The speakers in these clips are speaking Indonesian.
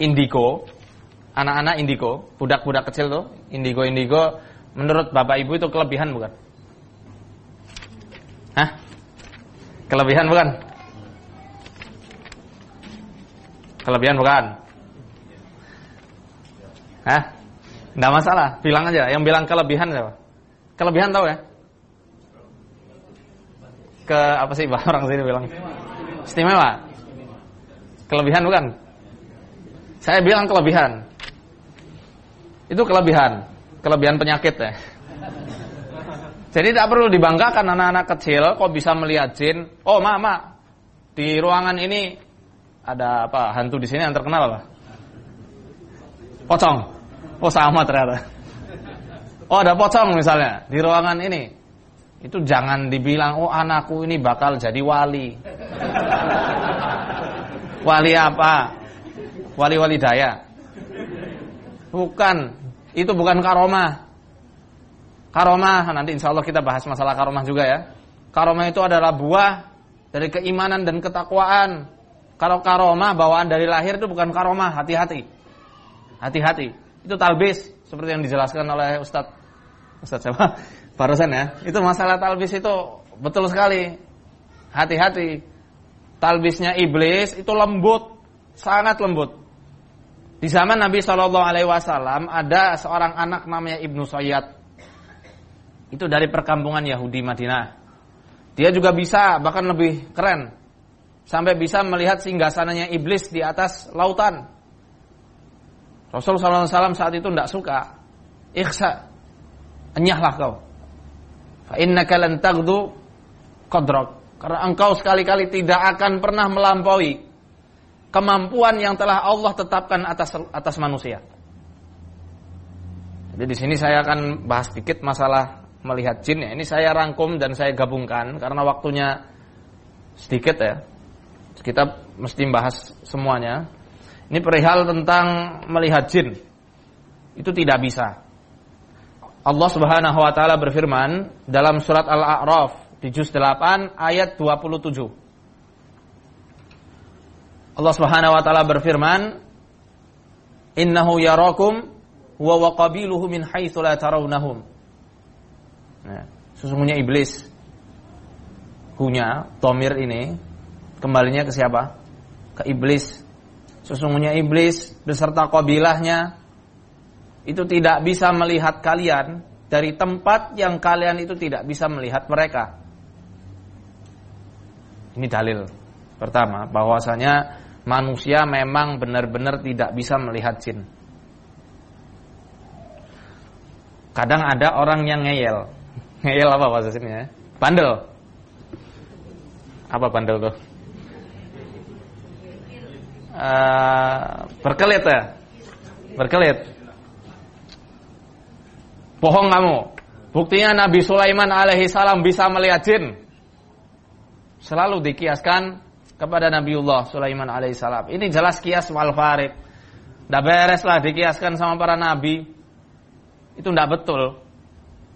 indigo, anak-anak indigo, budak-budak kecil tuh, indigo-indigo, menurut Bapak Ibu itu kelebihan bukan? Hah? Kelebihan bukan? Kelebihan bukan? Hah? Enggak masalah, bilang aja. Yang bilang kelebihan siapa? Kelebihan tahu ya? Ke apa sih orang sini bilang? Istimewa. Kelebihan bukan? Saya bilang kelebihan. Itu kelebihan. Kelebihan penyakit ya. Jadi tidak perlu dibanggakan anak-anak kecil kok bisa melihat jin. Oh, mama, di ruangan ini ada apa? Hantu di sini yang terkenal apa? Pocong. Oh, sama ternyata. Oh, ada pocong misalnya di ruangan ini. Itu jangan dibilang, "Oh, anakku ini bakal jadi wali." wali apa? Wali-wali daya. Bukan, itu bukan karomah. Karomah, nanti insya Allah kita bahas masalah karomah juga ya. Karomah itu adalah buah dari keimanan dan ketakwaan. Kalau karomah bawaan dari lahir itu bukan karomah, hati-hati. Hati-hati. Itu talbis seperti yang dijelaskan oleh Ustadz Ustadz siapa? Barusan ya. Itu masalah talbis itu betul sekali. Hati-hati. Talbisnya iblis itu lembut, sangat lembut. Di zaman Nabi Shallallahu Alaihi Wasallam ada seorang anak namanya Ibnu Sayyad itu dari perkampungan Yahudi Madinah. Dia juga bisa bahkan lebih keren. Sampai bisa melihat singgasananya iblis di atas lautan. Rasulullah SAW saat itu tidak suka. Ikhsa. Enyahlah kau. Fa innaka lan taghdu qadrak. Karena engkau sekali-kali tidak akan pernah melampaui kemampuan yang telah Allah tetapkan atas atas manusia. Jadi di sini saya akan bahas sedikit masalah melihat jin ya. Ini saya rangkum dan saya gabungkan karena waktunya sedikit ya. Kita mesti bahas semuanya. Ini perihal tentang melihat jin. Itu tidak bisa. Allah Subhanahu wa taala berfirman dalam surat Al-A'raf di juz 8 ayat 27. Allah Subhanahu wa taala berfirman, "Innahu yarakum wa wa qabiluhu min haitsu la tarawnahum." Nah, sesungguhnya iblis punya tomir ini kembalinya ke siapa? Ke iblis. Sesungguhnya iblis beserta kabilahnya itu tidak bisa melihat kalian dari tempat yang kalian itu tidak bisa melihat mereka. Ini dalil pertama bahwasanya manusia memang benar-benar tidak bisa melihat jin. Kadang ada orang yang ngeyel, Ngeyel apa bahasa sini ya? Bandel. Apa bandel tuh? Uh, berkelit ya? Berkelit. Bohong kamu. Buktinya Nabi Sulaiman alaihi salam bisa melihat jin. Selalu dikiaskan kepada Nabiullah Sulaiman alaihi salam. Ini jelas kias wal farid. Tidak beres lah dikiaskan sama para nabi. Itu tidak betul.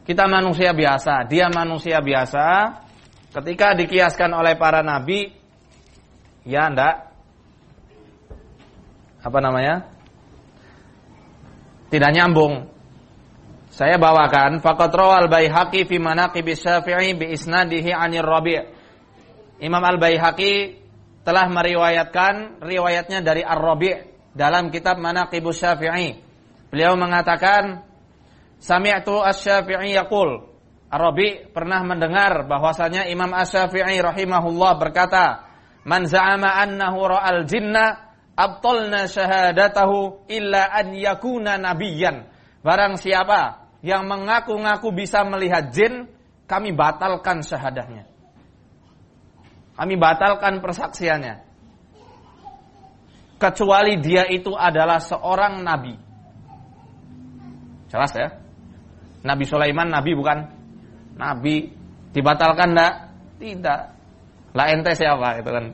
Kita manusia biasa, dia manusia biasa. Ketika dikiaskan oleh para nabi, ya ndak apa namanya? Tidak nyambung. Saya bawakan faqat rawal Baihaqi fi manaqib Syafi'i bi isnadihi 'anir Rabi'. Imam Al-Baihaqi telah meriwayatkan riwayatnya dari Ar-Rabi' dalam kitab Manaqib Syafi'i. Beliau mengatakan Sami'tu Asy-Syafi'i yaqul. Arabi pernah mendengar bahwasanya Imam Asy-Syafi'i rahimahullah berkata, "Man za'ama annahu ra'al jinna abtalna syahadatahu illa an yakuna nabiyyan." Barang siapa yang mengaku-ngaku bisa melihat jin, kami batalkan syahadahnya. Kami batalkan persaksiannya. Kecuali dia itu adalah seorang nabi. Jelas ya? Nabi Sulaiman nabi bukan? Nabi dibatalkan enggak? Tidak. Lah ente siapa itu kan?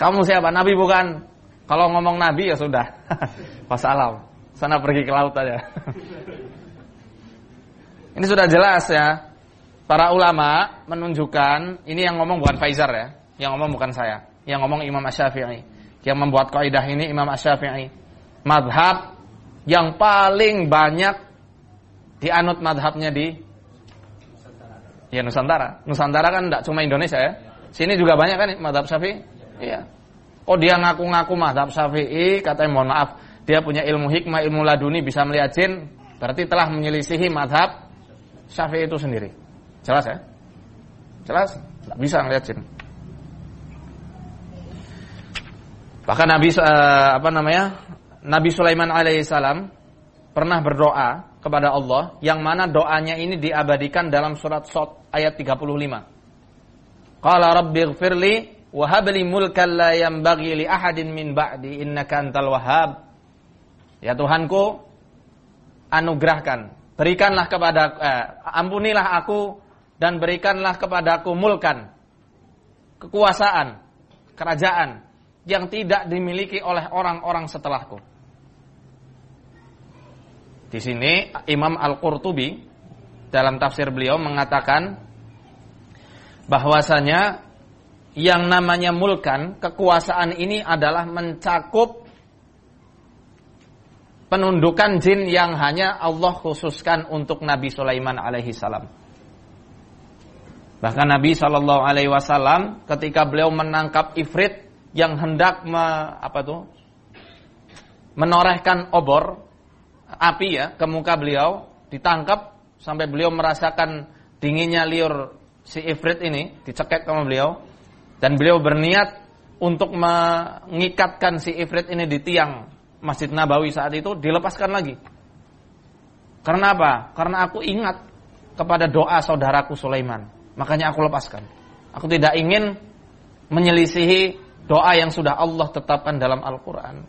Kamu siapa? Nabi bukan? Kalau ngomong nabi ya sudah. Wassalam. Sana pergi ke laut aja. ini sudah jelas ya. Para ulama menunjukkan ini yang ngomong bukan Faizar ya, yang ngomong bukan saya, yang ngomong Imam Asy-Syafi'i. Yang membuat kaidah ini Imam Asy-Syafi'i. madhab yang paling banyak dianut madhabnya di ya Nusantara. Nusantara kan tidak cuma Indonesia ya. Sini juga banyak kan madhab syafi'i. Iya. Oh dia ngaku-ngaku madhab syafi'i, katanya mohon maaf, dia punya ilmu hikmah, ilmu laduni, bisa melihat jin, berarti telah menyelisihi madhab syafi'i itu sendiri. Jelas ya? Jelas? Tidak bisa melihat jin. Bahkan Nabi uh, apa namanya? Nabi Sulaiman alaihissalam pernah berdoa kepada Allah yang mana doanya ini diabadikan dalam surat Sot ayat 35. Qala rabbighfirli wa habli mulkan la yanbaghi li ahadin min ba'di innaka antal wahhab. Ya Tuhanku, anugerahkan, berikanlah kepada eh, ampunilah aku dan berikanlah kepadaku mulkan kekuasaan, kerajaan yang tidak dimiliki oleh orang-orang setelahku. Di sini Imam Al-Qurtubi dalam tafsir beliau mengatakan bahwasanya yang namanya mulkan, kekuasaan ini adalah mencakup penundukan jin yang hanya Allah khususkan untuk Nabi Sulaiman alaihi salam. Bahkan Nabi Shallallahu Alaihi Wasallam ketika beliau menangkap ifrit yang hendak me, apa tuh menorehkan obor api ya ke muka beliau ditangkap sampai beliau merasakan dinginnya liur si ifrit ini dicekek sama beliau dan beliau berniat untuk mengikatkan si ifrit ini di tiang Masjid Nabawi saat itu dilepaskan lagi. Karena apa? Karena aku ingat kepada doa saudaraku Sulaiman. Makanya aku lepaskan. Aku tidak ingin menyelisihi Doa yang sudah Allah tetapkan dalam Al-Quran.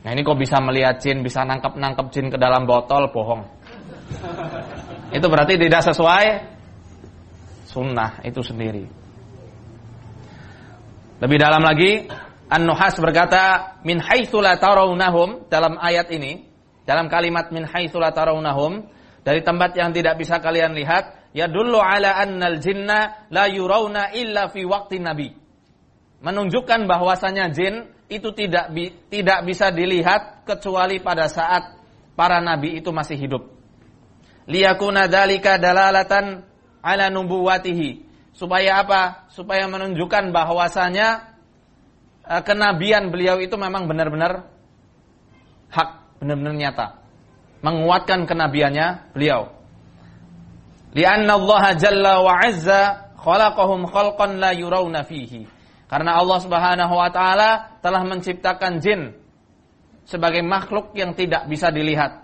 Nah ini kok bisa melihat jin, bisa nangkep-nangkep jin ke dalam botol, bohong. Itu berarti tidak sesuai sunnah itu sendiri. Lebih dalam lagi, An-Nuhas berkata, min haitsu la tarawnahum dalam ayat ini, dalam kalimat min haitsu la tarawnahum, dari tempat yang tidak bisa kalian lihat, ya dulu ala annal jinna la yurawna illa fi waqti nabi menunjukkan bahwasanya jin itu tidak tidak bisa dilihat kecuali pada saat para nabi itu masih hidup. Liyakuna dalika dalalatan ala nubuwatihi. Supaya apa? Supaya menunjukkan bahwasanya uh, kenabian beliau itu memang benar-benar hak, benar-benar nyata. Menguatkan kenabiannya beliau. Lianna Allah jalla wa azza khalaqahum khalqan la yurawna fihi karena Allah Subhanahu wa taala telah menciptakan jin sebagai makhluk yang tidak bisa dilihat.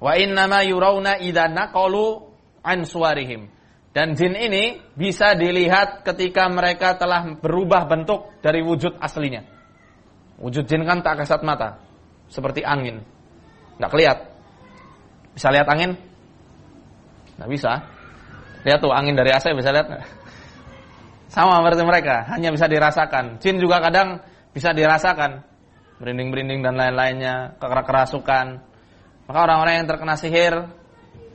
Wa innama yurawna idza naqalu an suwarihim. Dan jin ini bisa dilihat ketika mereka telah berubah bentuk dari wujud aslinya. Wujud jin kan tak kasat mata, seperti angin. Nggak kelihat. Bisa lihat angin? Nggak bisa. Lihat tuh angin dari AC bisa lihat sama seperti mereka, hanya bisa dirasakan. Jin juga kadang bisa dirasakan. Berinding-berinding dan lain-lainnya, kerasukan. Maka orang-orang yang terkena sihir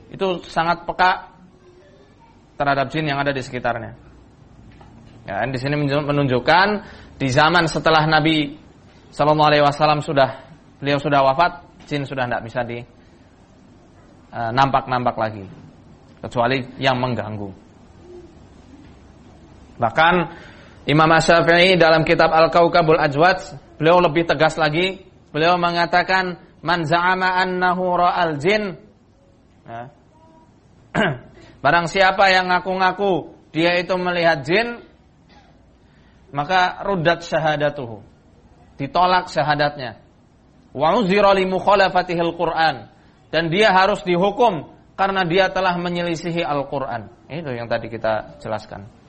itu sangat peka terhadap jin yang ada di sekitarnya. Ya, di sini menunjukkan di zaman setelah Nabi Shallallahu Alaihi Wasallam sudah beliau sudah wafat, jin sudah tidak bisa di nampak-nampak lagi, kecuali yang mengganggu. Bahkan Imam Syafi'i dalam kitab Al-Kaukabul Ajwad, beliau lebih tegas lagi. Beliau mengatakan, "Man za'ama annahu ra'al jin." Ya. Barang siapa yang ngaku-ngaku dia itu melihat jin, maka rudat syahadatuhu. Ditolak syahadatnya. Wa uzira Qur'an. Dan dia harus dihukum karena dia telah menyelisihi Al-Qur'an. Itu yang tadi kita jelaskan.